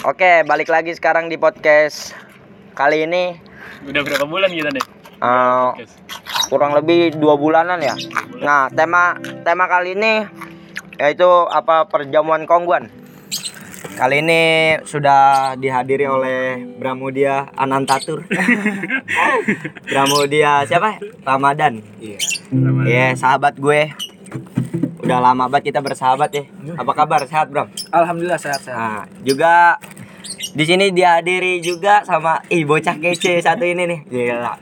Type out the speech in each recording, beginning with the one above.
Oke, balik lagi sekarang di podcast kali ini Udah berapa bulan kita deh? eh, kurang lebih dua bulanan ya. Nah, tema tema kali ini yaitu apa perjamuan kongguan. Kali ini sudah dihadiri oleh Bramudia Anantatur. Bramudia siapa? Ramadan. Iya. Iya, sahabat gue. Udah lama banget kita bersahabat ya. Apa kabar? Sehat, Bram? Alhamdulillah sehat-sehat. Nah, juga di sini dihadiri juga sama ih bocah kece satu ini nih. Gila.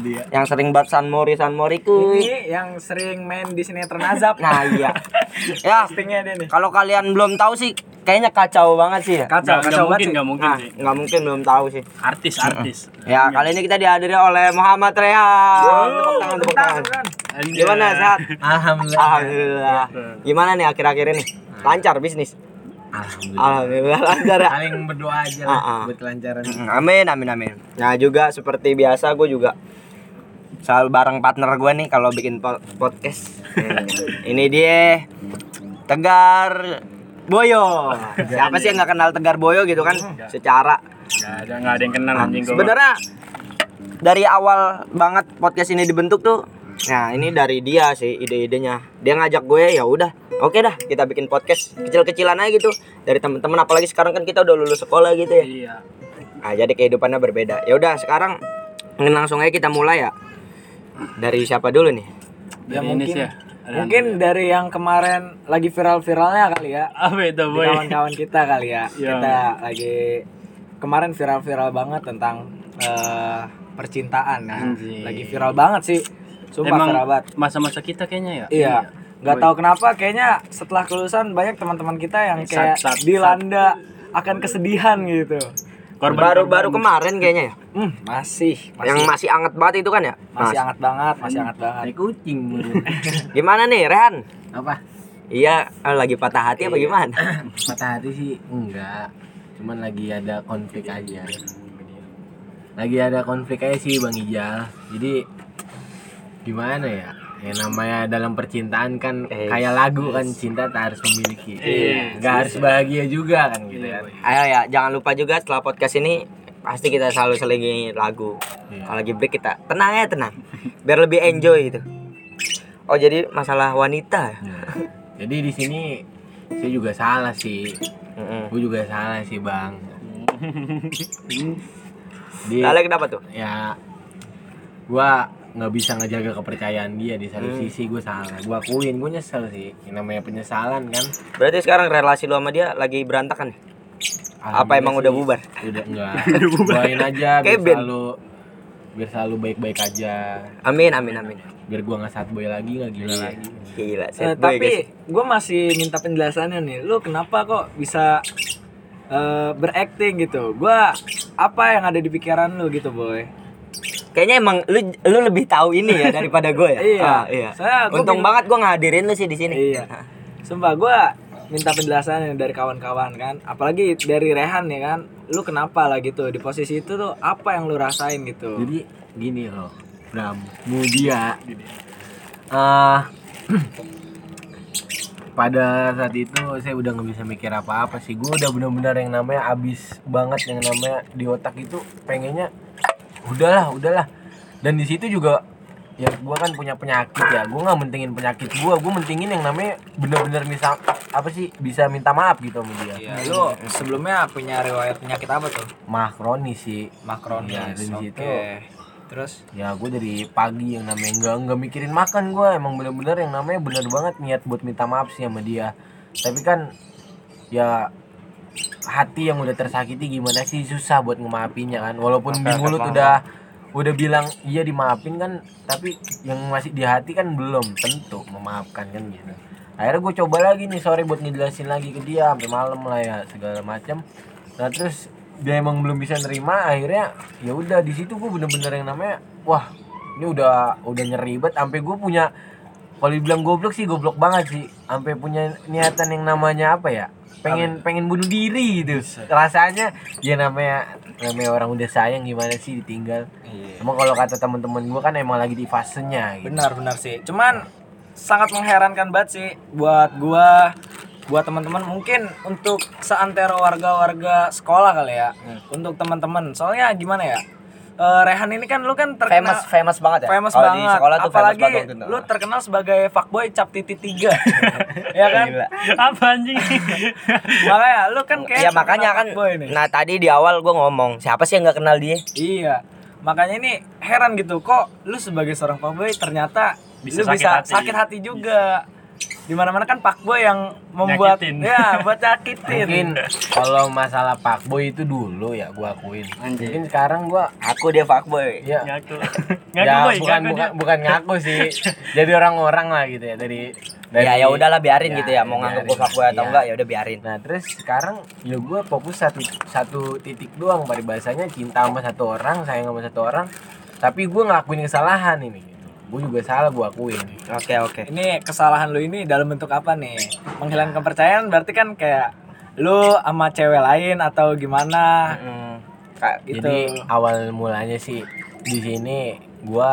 dia. Yang sering banget San Mori San Moriku. Ini yang sering main di sinetron azab. Nah, iya. ya, dia nih. kalau kalian belum tahu sih kayaknya kacau banget sih ya. Kacau, nggak kacau mungkin, banget sih. nggak mungkin Nah, sih. nggak mungkin belum tahu sih. Artis, artis. Ya, kali ini kita dihadiri oleh Muhammad Rehan. Tepuk tangan, tepuk tangan. Gimana sehat? Alhamdulillah. Alhamdulillah. Gimana nih akhir-akhir ini? Lancar bisnis? Alhamdulillah. Alhamdulillah lancar ya. Saling berdoa aja Ah, ah. lah buat kelancaran. Mm, Amin, amin, amin. Nah juga seperti biasa gue juga selalu bareng partner gue nih kalau bikin po- podcast. Hmm, Ini dia Tegar Boyo. Siapa sih yang nggak kenal Tegar Boyo gitu kan? Secara Nggak ada, nggak ada yang kenal anjing gua. sebenarnya dari awal banget podcast ini dibentuk tuh. Nah ini dari dia sih ide-idenya. Dia ngajak gue ya udah. Oke dah kita bikin podcast kecil-kecilan aja gitu dari teman-teman apalagi sekarang kan kita udah lulus sekolah gitu ya. Iya. Nah, jadi kehidupannya berbeda. Ya udah, sekarang langsung aja kita mulai ya. Dari siapa dulu nih? Ya Dari mungkin Indonesia. Ada mungkin dari yang kemarin lagi viral-viralnya kali ya. Apa itu, Di boy? kawan-kawan kita kali ya. Iya. Kita lagi kemarin viral-viral banget tentang eh, percintaan ya. Anjing. Lagi viral banget sih. Sumpah Emang banget. masa-masa kita kayaknya ya? Iya. Nggak Boy. tahu kenapa kayaknya setelah kelulusan banyak teman-teman kita yang kayak sat, sat. dilanda akan kesedihan gitu. Korban- Baru-baru kemarin kayaknya ya. Hmm, masih, masih Yang masih anget banget itu kan ya? masih Mas. hangat banget, masih hangat banget. kucing Gimana nih, Rehan? apa Iya, eh, lagi patah hati apa gimana? patah hati sih enggak cuman lagi ada konflik aja lagi ada konflik aja sih bang Ijal jadi gimana ya ya namanya dalam percintaan kan Eh, kayak lagu kan cinta tak harus memiliki Iya. nggak harus bahagia juga kan gitu kan Ayo ya, jangan lupa juga setelah podcast ini pasti kita selalu selingi lagu. Iya. Kalau lagi break kita tenang ya tenang, biar lebih enjoy gitu. Oh jadi masalah wanita. ya? Ya. jadi di sini saya juga salah sih Mm-mm. gue juga salah sih bang di Lalu kenapa tuh? ya gua nggak bisa ngejaga kepercayaan dia di satu Hmm. sisi gue salah gua akuin gue nyesel sih yang namanya penyesalan kan Berarti sekarang relasi lu sama dia lagi berantakan nih? Apa emang udah bubar? udah enggak doain aja biar selalu biar selalu baik-baik aja Amin, amin, amin. biar gua nggak sad boy lagi nggak gila lagi Gila, Eh, sad boy, tapi guys. gue masih minta penjelasannya nih. Lu kenapa kok bisa eh, berakting gitu? Gua apa yang ada di pikiran lu gitu, boy? Kayaknya emang lu lu lebih tahu ini ya daripada gue ya. Iya. Ah, iya. Saya- gua Untung banget gue ngadirin lu sih di sini. Iya. Sumpah gua minta penjelasannya dari kawan-kawan kan. Apalagi dari Rehan ya kan. Lu kenapa lah gitu di posisi itu tuh apa yang lu rasain gitu? jadi gini loh Bram mudia ah pada saat itu saya udah nggak bisa mikir apa-apa sih gue udah bener-bener yang namanya abis banget yang namanya di otak itu pengennya udahlah udahlah dan di situ juga ya gue kan punya penyakit ya gue nggak mentingin penyakit gue gue mentingin yang namanya bener-bener bisa apa sih bisa minta maaf gitu sama dia Iya, lu sebelumnya punya riwayat penyakit apa tuh? mah kronis sih Makronis. Iya, dari Oke. situ. Terus ya gue dari pagi yang namanya nggak nggak mikirin makan gue emang bener-bener yang namanya bener banget niat buat minta maaf sih sama dia tapi kan ya hati yang udah tersakiti gimana sih? Susah buat ngemaafin kan? Walaupun oke, mulut paham. udah udah bilang iya dimaafin kan tapi yang masih di hati kan belum tentu memaafkan kan gitu. Akhirnya gue coba lagi nih sore buat ngejelasin lagi ke dia sampai malam lah ya segala macam nah terus dia emang belum bisa nerima akhirnya ya udah di situ gue bener-bener yang namanya wah ini udah udah nyeri banget. Sampai gue punya kalau dibilang goblok sih goblok banget sih. Sampai punya niatan yang namanya apa ya pengen pengen bunuh diri gitu. Rasanya ya namanya namanya orang udah sayang gimana sih ditinggal? Iya. emang kalau kata teman-teman gue kan emang lagi di fasenya gitu. Benar benar sih. Cuman sangat mengherankan banget sih buat gua buat teman-teman mungkin untuk seantero warga-warga sekolah kali ya. Untuk teman-teman soalnya gimana ya Eh, Rehan ini kan lu kan terkenal famous famous banget ya famous Kalau banget di sekolah tuh apalagi famous banget lu terkenal sebagai fuckboy cap titik tiga ya kan Gila. Apa anjing? makanya lu kan kayak Iya makanya kan nih. nah tadi di awal gue ngomong siapa sih yang nggak kenal dia Iya. Makanya ini heran gitu kok lu sebagai seorang fuckboy ternyata Bisa lu sakit bisa hati. sakit hati juga. Di mana-mana kan fuckboy yang membuat Nyakitin. ya buat nyakitin. mungkin kalau masalah Pak Boy itu dulu ya gua akuin mungkin sekarang gua aku dia fuckboy ya Ngaku. Ngaku ya boy, bukan ngaku bukan dia. bukan ngaku sih jadi orang-orang lah gitu ya dari dari ya ya udahlah biarin Ya, gitu ya mau nganggap gue fuckboy atau Iya. enggak ya udah biarin Nah terus sekarang ya gue fokus satu satu titik doang paribasanya cinta sama satu orang sayang sama satu orang tapi gue ngelakuin kesalahan ini gue juga salah gue akuin oke oke Ini kesalahan lu ini dalam bentuk apa nih? Menghilangkan kepercayaan berarti kan kayak lu sama cewek lain atau gimana Hmm, Kak, gitu. jadi awal mulanya sih di sini gue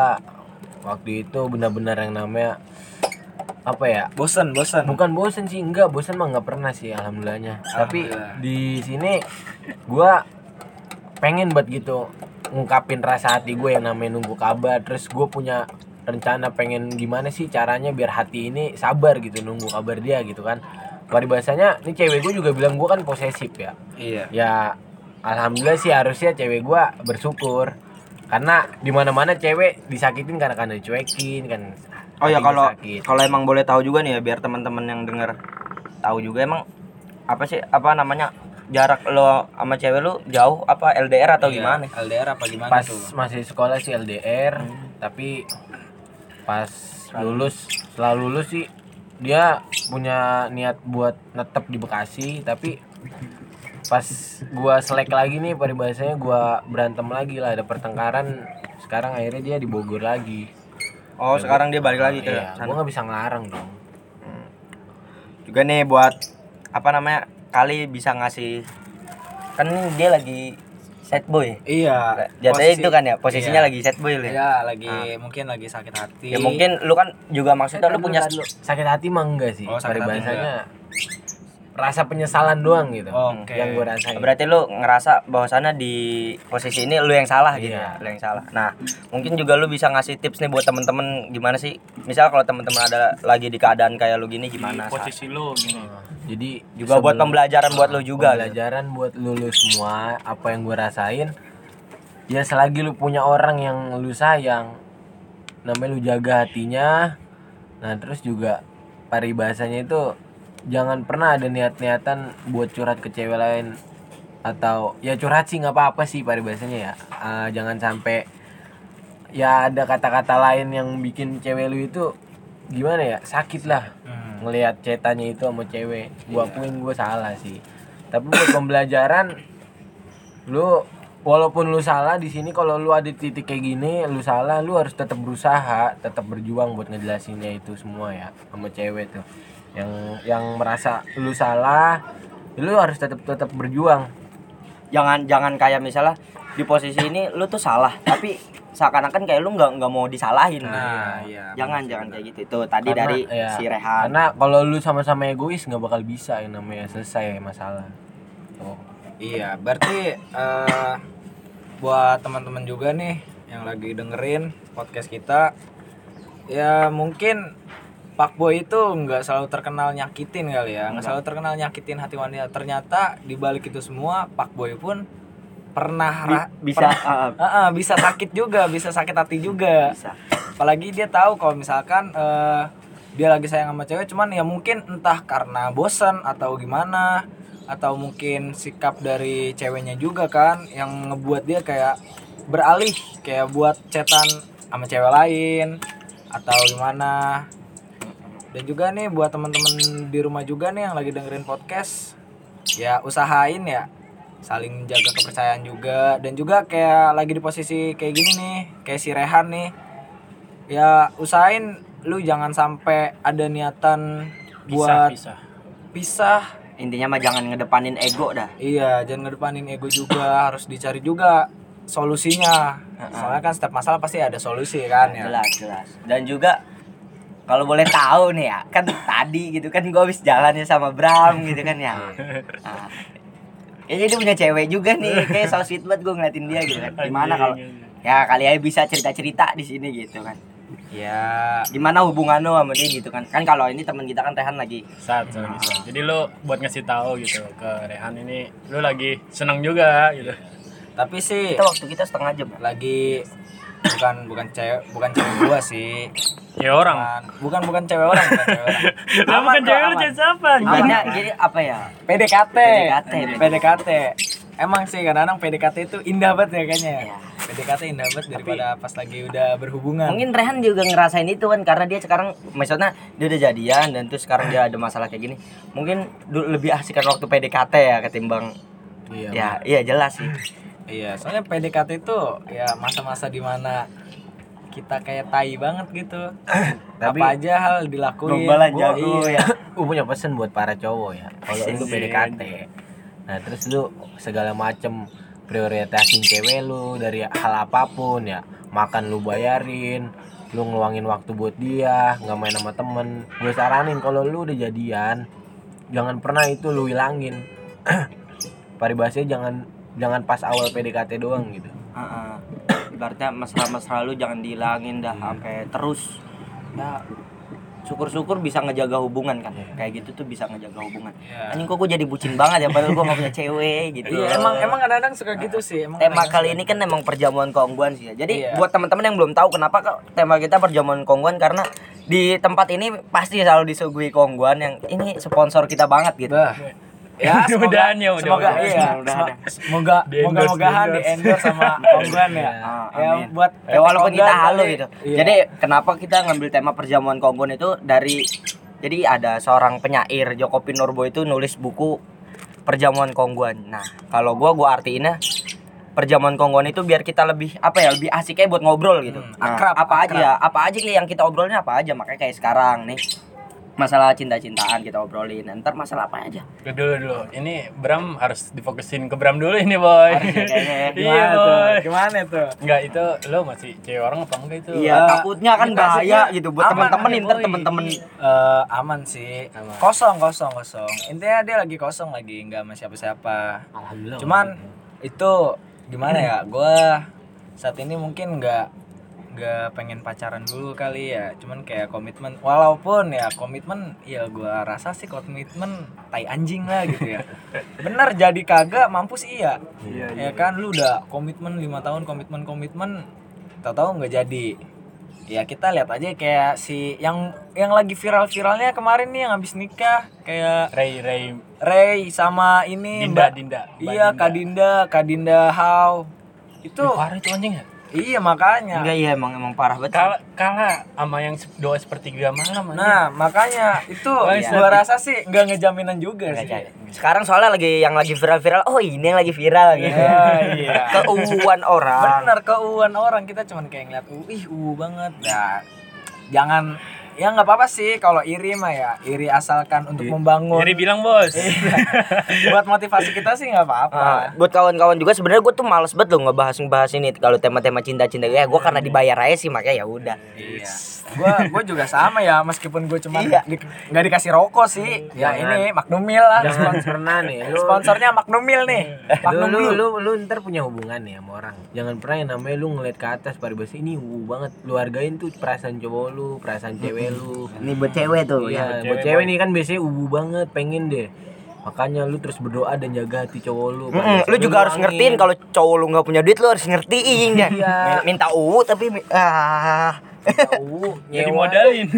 waktu itu benar-benar yang namanya apa ya bosen, bosen. bukan bosen sih enggak bosen mah nggak pernah sih alhamdulillahnya tapi Alhamdulillah. di sini gua pengen buat gitu ngungkapin rasa hati gue yang namanya nunggu kabar terus gue punya rencana pengen gimana sih caranya biar hati ini sabar gitu nunggu kabar dia gitu kan. Paribasanya ini cewek gue juga bilang gue kan posesif ya. Iya. ya alhamdulillah sih harusnya cewek gua bersyukur. Karena di mana mana cewek disakitin karena karena dicuekin kan. Oh ya kalau kalau emang boleh tahu juga nih ya biar teman-teman yang denger tahu juga emang apa sih apa namanya jarak lo sama cewek lu jauh apa LDR atau Iya, gimana? LDR apa gimana pas tuh? masih sekolah sih LDR tapi pas lulus. setelah lulus sih dia punya niat buat netep di Bekasi tapi pas gua selek lagi nih paribasanya gua berantem lagi lah ada pertengkaran. Sekarang akhirnya dia di Bogor lagi. Oh sekarang dia balik lagi ke Iya, sana. gua nggak bisa ngelarang dong. Juga nih buat apa namanya kali bisa ngasih kan dia lagi set boy Iya. jatuhnya posisi- itu kan ya posisinya iya. lagi set boy lu ya Iya, lagi mungkin lagi sakit hati. ya mungkin lu kan juga maksudnya lu punya sakit hati mah enggak sih Oh, sakit hati rasa penyesalan doang gitu Oke. yang gua rasain berarti lu ngerasa bahwasannya di posisi ini lu yang salah gitu Iya. ya lu yang salah nah mungkin juga lu bisa ngasih tips nih buat temen-temen gimana sih misal kalau temen-temen ada lagi di keadaan kayak lu gini gimana Di posisi lu gini. jadi juga buat pembelajaran buat lu juga gitu. pembelajaran buat lu lu semua apa yang gue rasain ya selagi lu punya orang yang lu sayang namanya lu jaga hatinya nah terus juga paribasanya itu jangan pernah ada niat-niatan buat curhat ke cewek lain. Atau ya curhat sih nggak apa-apa sih paribasanya ya. Ah, jangan sampai ya ada kata-kata lain yang bikin cewek lu itu gimana ya sakit lah. Hmm. ngelihat cetannya itu sama cewek. Gua akuin gua salah sih. Tapi buat pembelajaran lu walaupun lu salah di sini kalau lu ada titik kayak gini lu salah lu harus tetap berusaha tetap berjuang buat ngejelasinnya itu semua ya sama cewek tuh yang yang merasa lu salah lu harus tetap tetap berjuang. Jangan jangan kayak misalnya di posisi ini lu tuh salah tapi seakan-akan kayak lu nggak nggak mau disalahin. Nah, iya. jangan jangan kayak gitu. Tuh tadi Karena, dari ya, si Rehan. karena kalau lu sama-sama egois nggak bakal bisa yang namanya selesai masalah. Tuh. Iya, berarti eh, buat teman-teman juga nih yang lagi dengerin podcast kita, ya mungkin Pak Boy itu nggak selalu terkenal nyakitin kali ya, nggak selalu terkenal nyakitin hati wanita. Ternyata di balik itu semua Pak Boy pun pernah ra- bisa pernah- ah, Ah, ah, bisa sakit juga, bisa sakit hati juga. bisa Apalagi dia tahu kalau misalkan eh, dia lagi sayang sama cewek, cuman ya mungkin entah karena bosan atau gimana, atau mungkin sikap dari ceweknya juga kan yang ngebuat dia kayak beralih kayak buat cetan sama cewek lain atau gimana. Dan juga nih buat teman-teman di rumah juga nih yang lagi dengerin podcast, ya usahain ya saling jaga kepercayaan juga. Dan juga kayak lagi di posisi kayak gini nih kayak si Rehan nih ya usahain lu jangan sampai ada niatan Pisah, buat pisah. pisah. Intinya mah jangan ngedepanin ego dah. Iya jangan ngedepanin ego juga harus dicari juga solusinya. Soalnya kan setiap masalah pasti ada solusi kan ya. Jelas jelas. Dan juga kalau boleh tahu nih ya kan tadi gitu kan gue habis jalan ya sama Bram gitu kan ya. Nah, ya jadi punya cewek juga nih kayak so sweet banget gue ngeliatin dia gitu kan. Gimana kalau ya kali aja bisa cerita cerita di sini gitu kan. Ya gimana hubungan lo sama dia gitu kan? Kan kalau ini teman kita kan Rehan lagi. Saat saat bisa. Jadi lu buat ngasih tahu gitu ke Rehan ini lu lagi senang juga gitu. tapi sih kita waktu kita setengah jam lagi bukan bukan cewek bukan cewek gua sih. Ya orang. bukan bukan, bukan cewek orang bukan cewek orang. Bukan kok, cewek cewek siapa? Banyak jadi apa ya? PDKT PDKT. PDKT emang sih kadang-kadang PDKT itu indah banget ya kayaknya ya. Iya. PDKT indah banget daripada pas lagi udah berhubungan. mungkin Rehan juga ngerasain itu kan karena dia sekarang maksudnya dia udah jadian dan terus sekarang dia ada masalah kayak gini. Mungkin lebih asik kan waktu PDKT ya ketimbang iya ya iya jelas sih iya soalnya PDKT itu ya masa-masa di mana kita kayak tai banget gitu. Tapi- apa aja hal dilakuin. Gombalan Gua- jago iya. ya. Gue punya pesan buat para cowok ya kalau lu. PDKT. Nah terus lu segala macem prioritasin cewek lu dari hal apa pun ya. Makan lu bayarin lu ngeluangin waktu buat dia nggak main sama temen. Gue saranin kalau lu udah jadian jangan pernah itu lu hilangin. Paribasnya jangan jangan pas awal PDKT doang gitu Heeh. ibaratnya mesra-mesra lu jangan dihilangin dah sampai terus ya syukur-syukur bisa ngejaga hubungan kan kayak gitu tuh bisa ngejaga hubungan Iya. anjing kok gue jadi bucin banget ya padahal gue gak punya cewek gitu Iya, emang emang kadang-kadang suka gitu sih. Emang tema kali suka. ini kan emang perjamuan keongguan sih ya. Jadi Iya. buat teman-teman yang belum tahu kenapa kok tema kita perjamuan keongguan karena di tempat ini pasti selalu disuguhi keongguan yang ini sponsor kita banget gitu. Bah. Ya, semoga, Mudah-mudahan ya, semoga mudah-mudahan. iya, Mudah-mudahan. semoga semoga Di endorse, di sama Kongguan ya. Ah, ya buat Ya, walaupun kita Kongguan halu gitu. Iya. Jadi kenapa kita ngambil tema perjamuan keongguan itu dari jadi ada seorang penyair Joko Pinurbo itu nulis buku perjamuan keongguan. Nah, kalau gua gua artiinnya perjamuan kongguan itu biar kita lebih apa ya lebih asik kayak buat ngobrol gitu Hmm, Nah, akrab, apa akrab. aja apa aja yang kita obrolin apa aja makanya kayak sekarang nih masalah cinta-cintaan kita obrolin ntar masalah apa aja Dulu dulu. Ini Bram harus difokusin ke Bram dulu ini, boy. Harus ya, kayaknya ya. iya, Gimana tuh? boy. Gimana tuh? Enggak, itu lo masih cewek orang apa enggak itu? iya takutnya kan bahaya gitu buat aman teman-teman aja, ntar boy. teman-teman Eh, aman sih. Kosong, kosong, kosong. Intinya dia lagi kosong lagi, nggak sama siapa-siapa. alhamdulillah Cuman itu gimana ya? Gua saat ini mungkin nggak nggak pengen pacaran dulu kali ya. Cuman kayak komitmen. Walaupun ya komitmen, ya gua rasa sih komitmen tai anjing lah gitu ya. Bener jadi kagak mampus iya. Iya, Ya kan lu udah komitmen lima tahun komitmen komitmen, tahu-tahu nggak jadi. Ya kita lihat aja kayak si yang yang lagi viral-viralnya kemarin nih yang habis nikah kayak Ray Ray Ray sama ini Dinda Mbak- Dinda. Mbak Iya, Dinda, Kak Dinda How. Itu Ih, parah itu anjing ya. Iya makanya. enggak iya emang emang parah banget. Kalah kalah sama yang doa sepertiga malam anjing. Nah, makanya itu Iya. gua rasa sih nggak ngejaminan juga Nggak sih. jadi. sekarang soalnya lagi yang lagi viral-viral oh ini yang lagi viral gitu Ya, iya. keuuan orang Bener keuuan orang kita cuman kayak ngeliat uh, ih uh banget. Nah, jangan ya nggak apa-apa sih kalau iri mah ya iri asalkan untuk membangun Jadi bilang, Bos. buat motivasi kita sih nggak apa-apa Ah, buat kawan-kawan juga sebenarnya gue tuh males banget loh ngebahas ngebahas ini kalau tema-tema cinta-cinta ya gue karena dibayar aja sih makanya ya udah Iya. Gua gua juga sama ya meskipun gue cuma Iya. di- nggak dikasih rokok sih. Ya Jangan. ini Magnumil lah. jangan pernah nih lu sponsornya Magnumil nih. lu, Magnum lu, Blue. lu, lu ntar punya hubungan nih sama orang jangan pernah yang namanya lu ngeliat ke atas paribas ini uh banget lu hargain tuh perasaan cowok lu perasaan cewek lu. Ini buat cewek tuh iya buat buat cewek, nih kan biasanya ubu banget pengen deh. Makanya lu terus berdoa dan jaga hati cowok lu. Mm-mm, lu juga harus ngertiin kalau cowok lu nggak punya duit lu harus ngertiin ya. Iya. minta uu tapi ah. Tahu Jadi modalin.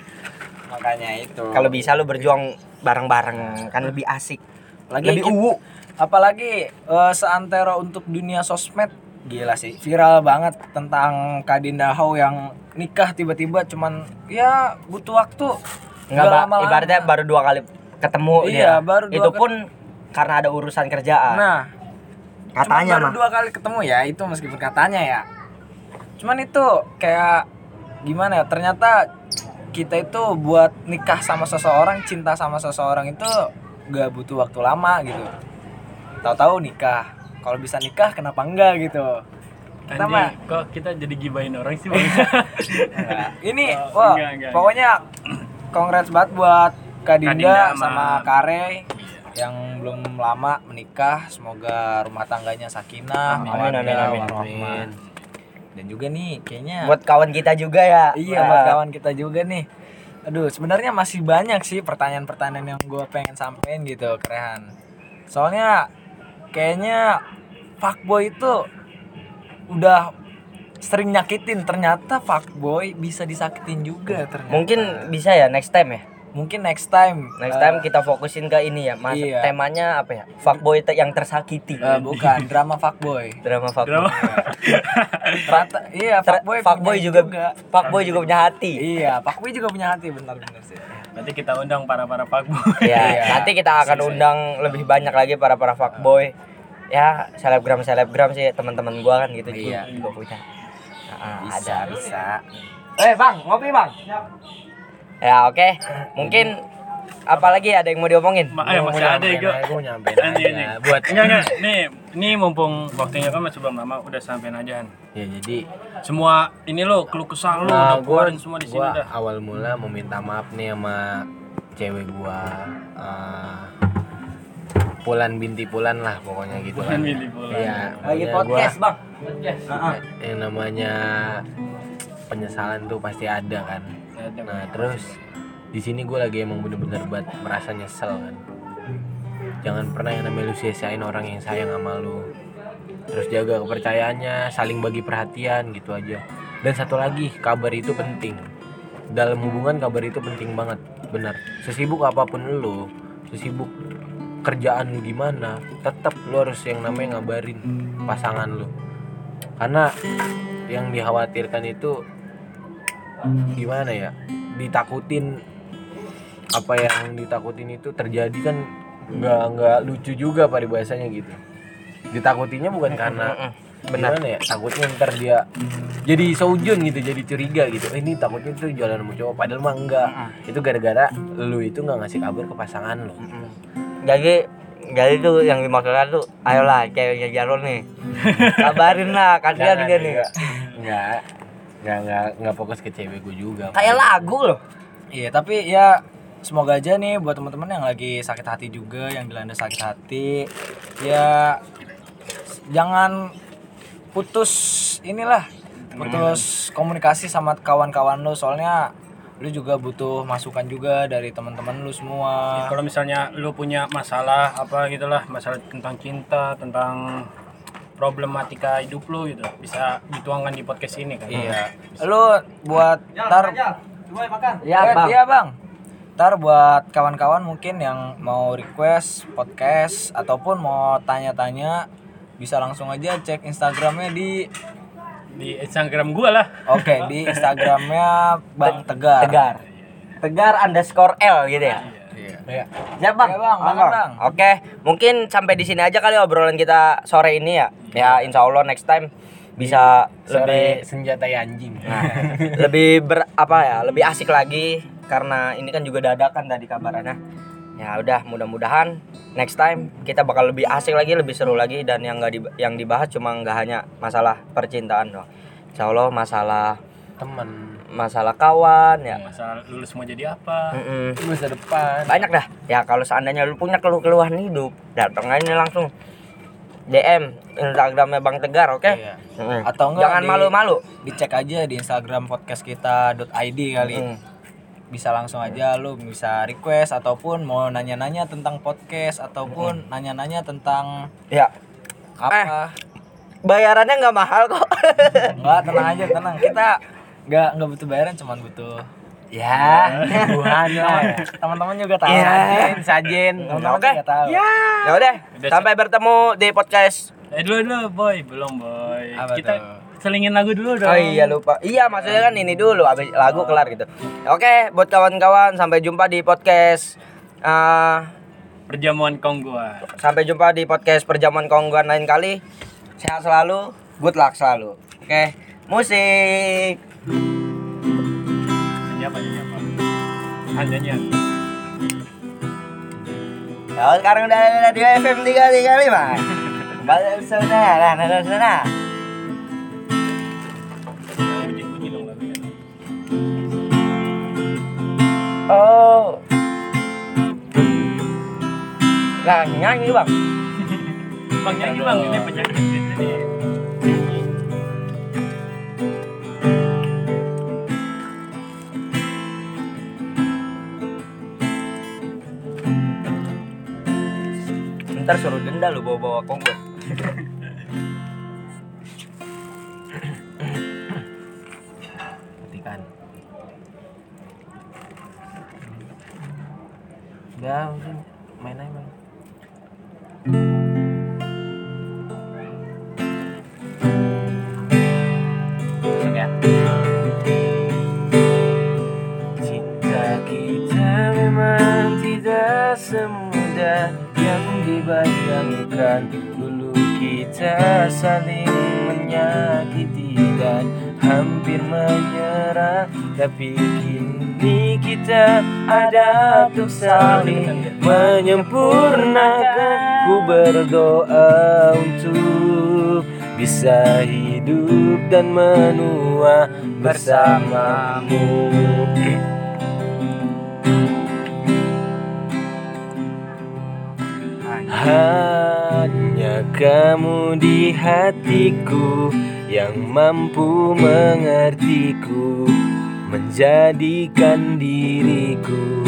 Makanya itu. kalau bisa lu berjuang bareng-bareng kan lebih asik. Lagi lebih uwu apalagi eh, seantero untuk dunia sosmed gila sih viral banget tentang Kadinda How yang nikah tiba-tiba cuman ya butuh waktu. Nggak lama-lama. ibaratnya baru dua kali ketemu Iya, dia. baru dua itu pun karena ada urusan kerjaan. Nah katanya baru mah dua kali ketemu ya itu meskipun katanya ya. Cuman itu kayak gimana ya ternyata kita itu buat nikah sama seseorang cinta sama seseorang itu gak butuh waktu lama gitu. Tahu-tahu nikah kalau bisa nikah kenapa enggak gitu kita mah kok kita jadi gibain orang sih bang? Nah, ini Oh, wah enggak, enggak, pokoknya congrats banget buat Kak Dinda, sama sama- Kare yang belum lama menikah semoga rumah tangganya sakinah Amin. mawaddah, Amin, amin, amin. warahmah. dan juga nih kayaknya Buat kawan kita juga ya. iya buat kawan kita juga nih aduh sebenarnya masih banyak sih pertanyaan-pertanyaan yang gue pengen sampein gitu kerehan soalnya kayaknya fuckboy itu udah sering nyakitin ternyata fuckboy bisa disakitin juga ternyata Mungkin bisa ya next time ya. mungkin next time Next time kita fokusin ke ini ya. Mas iya. temanya apa ya? Fuckboy te- yang tersakiti. eh, bukan drama fuckboy Drama fuckboy. Drama. Rata, iya fuckboy fuckboy punya juga, fuckboy juga punya hati. iya fuckboy juga punya hati benar-benar sih Nanti kita undang para para fuckboy. Ya, Iya. nanti kita akan undang lebih banyak lagi para para fuckboy. Ya, selebgram selebgram sih teman-teman gua kan gitu Iya. juga punya. Nah, bisa ada. bisa Eh, Bang, ngopi, Bang. Ya, oke. Mungkin apalagi ada yang mau diomongin? Ma- eh, masih ada ya, gue nyampein aja buat enggak enggak. Nih, ini mumpung waktunya kan masih belum lama, udah sampein aja Han. ya jadi Semua ini lo keluh kesah lo Nah, udah keluarin semua di sini dah. awal mula mau minta maaf nih sama cewek gua eh, Pulan binti Pulan lah pokoknya gitu Pulan kan. binti Pulan. Iya. Lagi podcast, gua- Bang. yang namanya penyesalan tuh pasti ada kan. Nah, terus di sini gue lagi emang bener-bener buat merasa nyesel kan. Jangan pernah yang namanya lu sia-siain orang yang sayang sama lu. Terus jaga kepercayaannya, saling bagi perhatian gitu aja. Dan satu lagi, kabar itu penting. Dalam hubungan kabar itu penting banget, benar. Sesibuk apa pun lu, sesibuk kerjaan lu gimana, tetap lu harus yang namanya ngabarin pasangan lu. Karena yang dikhawatirkan itu gimana ya ditakutin apa yang ditakutin itu terjadi kan nggak nggak lucu juga pada bahasanya gitu ditakutinya bukan karena Benar. ya takutnya ntar dia jadi seujun gitu jadi curiga gitu eh, ini takutnya tuh jalan sama cowok padahal mah enggak itu gara-gara lu itu nggak ngasih kabar ke pasangan lu. Jadi jadi tuh yang dimaksudkan tuh ayolah ceweknya Jarul nih. Kabarin lah, kasihan dia nih. enggak enggak enggak enggak fokus ke cewek gue juga Kayak lagu loh. Iya, tapi ya semoga aja nih buat teman-teman yang lagi sakit hati juga, yang dilanda sakit hati, ya jangan putus inilah, putus komunikasi sama kawan-kawan lu soalnya lu juga butuh masukan juga dari teman-teman lu semua. Ya, Kalau misalnya lu punya masalah apa gitulah, masalah tentang cinta, tentang problematika hidup lu gitu, bisa dituangkan di podcast ini kan. Iya. Lu buat tar Ya, Eh, Bang. Iya, Bang. Ntar buat kawan-kawan mungkin yang mau request podcast ataupun mau tanya-tanya bisa langsung aja cek Instagramnya di Di Instagram gua lah. oke di Instagramnya Bang Tegar. Tegar. Tegar underscore L gitu ya. Iya. Ya bang, Ya, Bang, Monggo. makan, Bang. Oke, mungkin sampai di sini aja kali obrolan kita sore ini ya. Ya, insya Allah next time bisa lebih sore senjata anjing Nah, lebih ber apa ya lebih asik lagi karena ini kan juga dadakan tadi kabarannya ya udah mudah-mudahan next time kita bakal lebih asik lagi lebih seru lagi dan yang nggak di- yang dibahas cuma nggak hanya masalah percintaan doang Insya Allah masalah temen masalah kawan ya Masalah lulus mau jadi apa? Mm-mm. masa depan banyak dah ya kalau seandainya lu punya keluh-keluhan hidup datang aja langsung DM Instagramnya Bang Tegar oke Iya. Mm-mm. Atau enggak jangan di- malu-malu Dicek aja di Instagram podcast kita .id kali. Mm. Bisa langsung aja lu bisa request ataupun mau nanya-nanya tentang podcast ataupun nanya-nanya tentang ya apa. bayarannya nggak mahal kok Enggak, tenang aja, tenang. Kita enggak enggak butuh bayaran, cuman butuh ya Tuhan lah ya. teman-teman juga tahu. Iya. sajen sajen Teman-teman Oke. juga tahu. ya udah Udah, sampai bertemu di podcast Eh dulu dulu boy, belum boy. Apa Kita tuh? Selingin lagu dulu dong. Oh iya lupa. Iya maksudnya kan ini dulu habis lagu kelar gitu. Oke, buat kawan-kawan sampai jumpa di podcast eh, Perjamuan Kongguan. sampai jumpa di podcast perjamuan kongguan lain kali. Sehat selalu, good luck selalu. Oke, musik. Nyanyi apa nyanyi apa? Ah, nyanyian. Ya, sekarang udah ada di FM 335. Kembali ke sana, Oh. Lah nyanyi bang. Bang nyanyi bang, ini penyakit ini. Ntar suruh denda lu bawa-bawa konggo. Mungkin main aja bang. Masuk ya. Cinta kita memang tidak semudah yang dibayangkan Dulu kita saling menyakiti dan hampir menyerah Tapi kita ada untuk saling menyempurnakan. Ku berdoa untuk bisa hidup dan menua bersamamu. Hanya kamu di hatiku yang mampu mengertiku Menjadikan diriku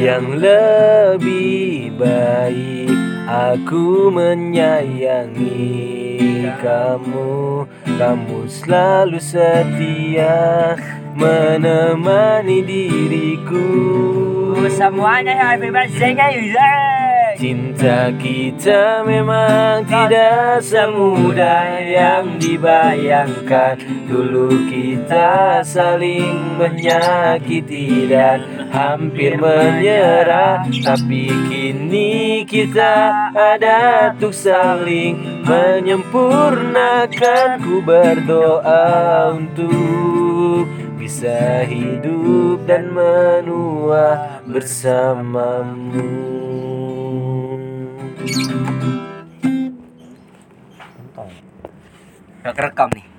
yang lebih baik. Aku menyayangi kamu. Kamu selalu setia menemani diriku. Semuanya happy birthday guys. Cinta kita memang tidak semudah yang dibayangkan. Dulu kita saling menyakiti dan hampir menyerah. Tapi kini kita ada untuk saling menyempurnakan. Ku berdoa untuk bisa hidup dan menua bersamamu Udah kerekam nih.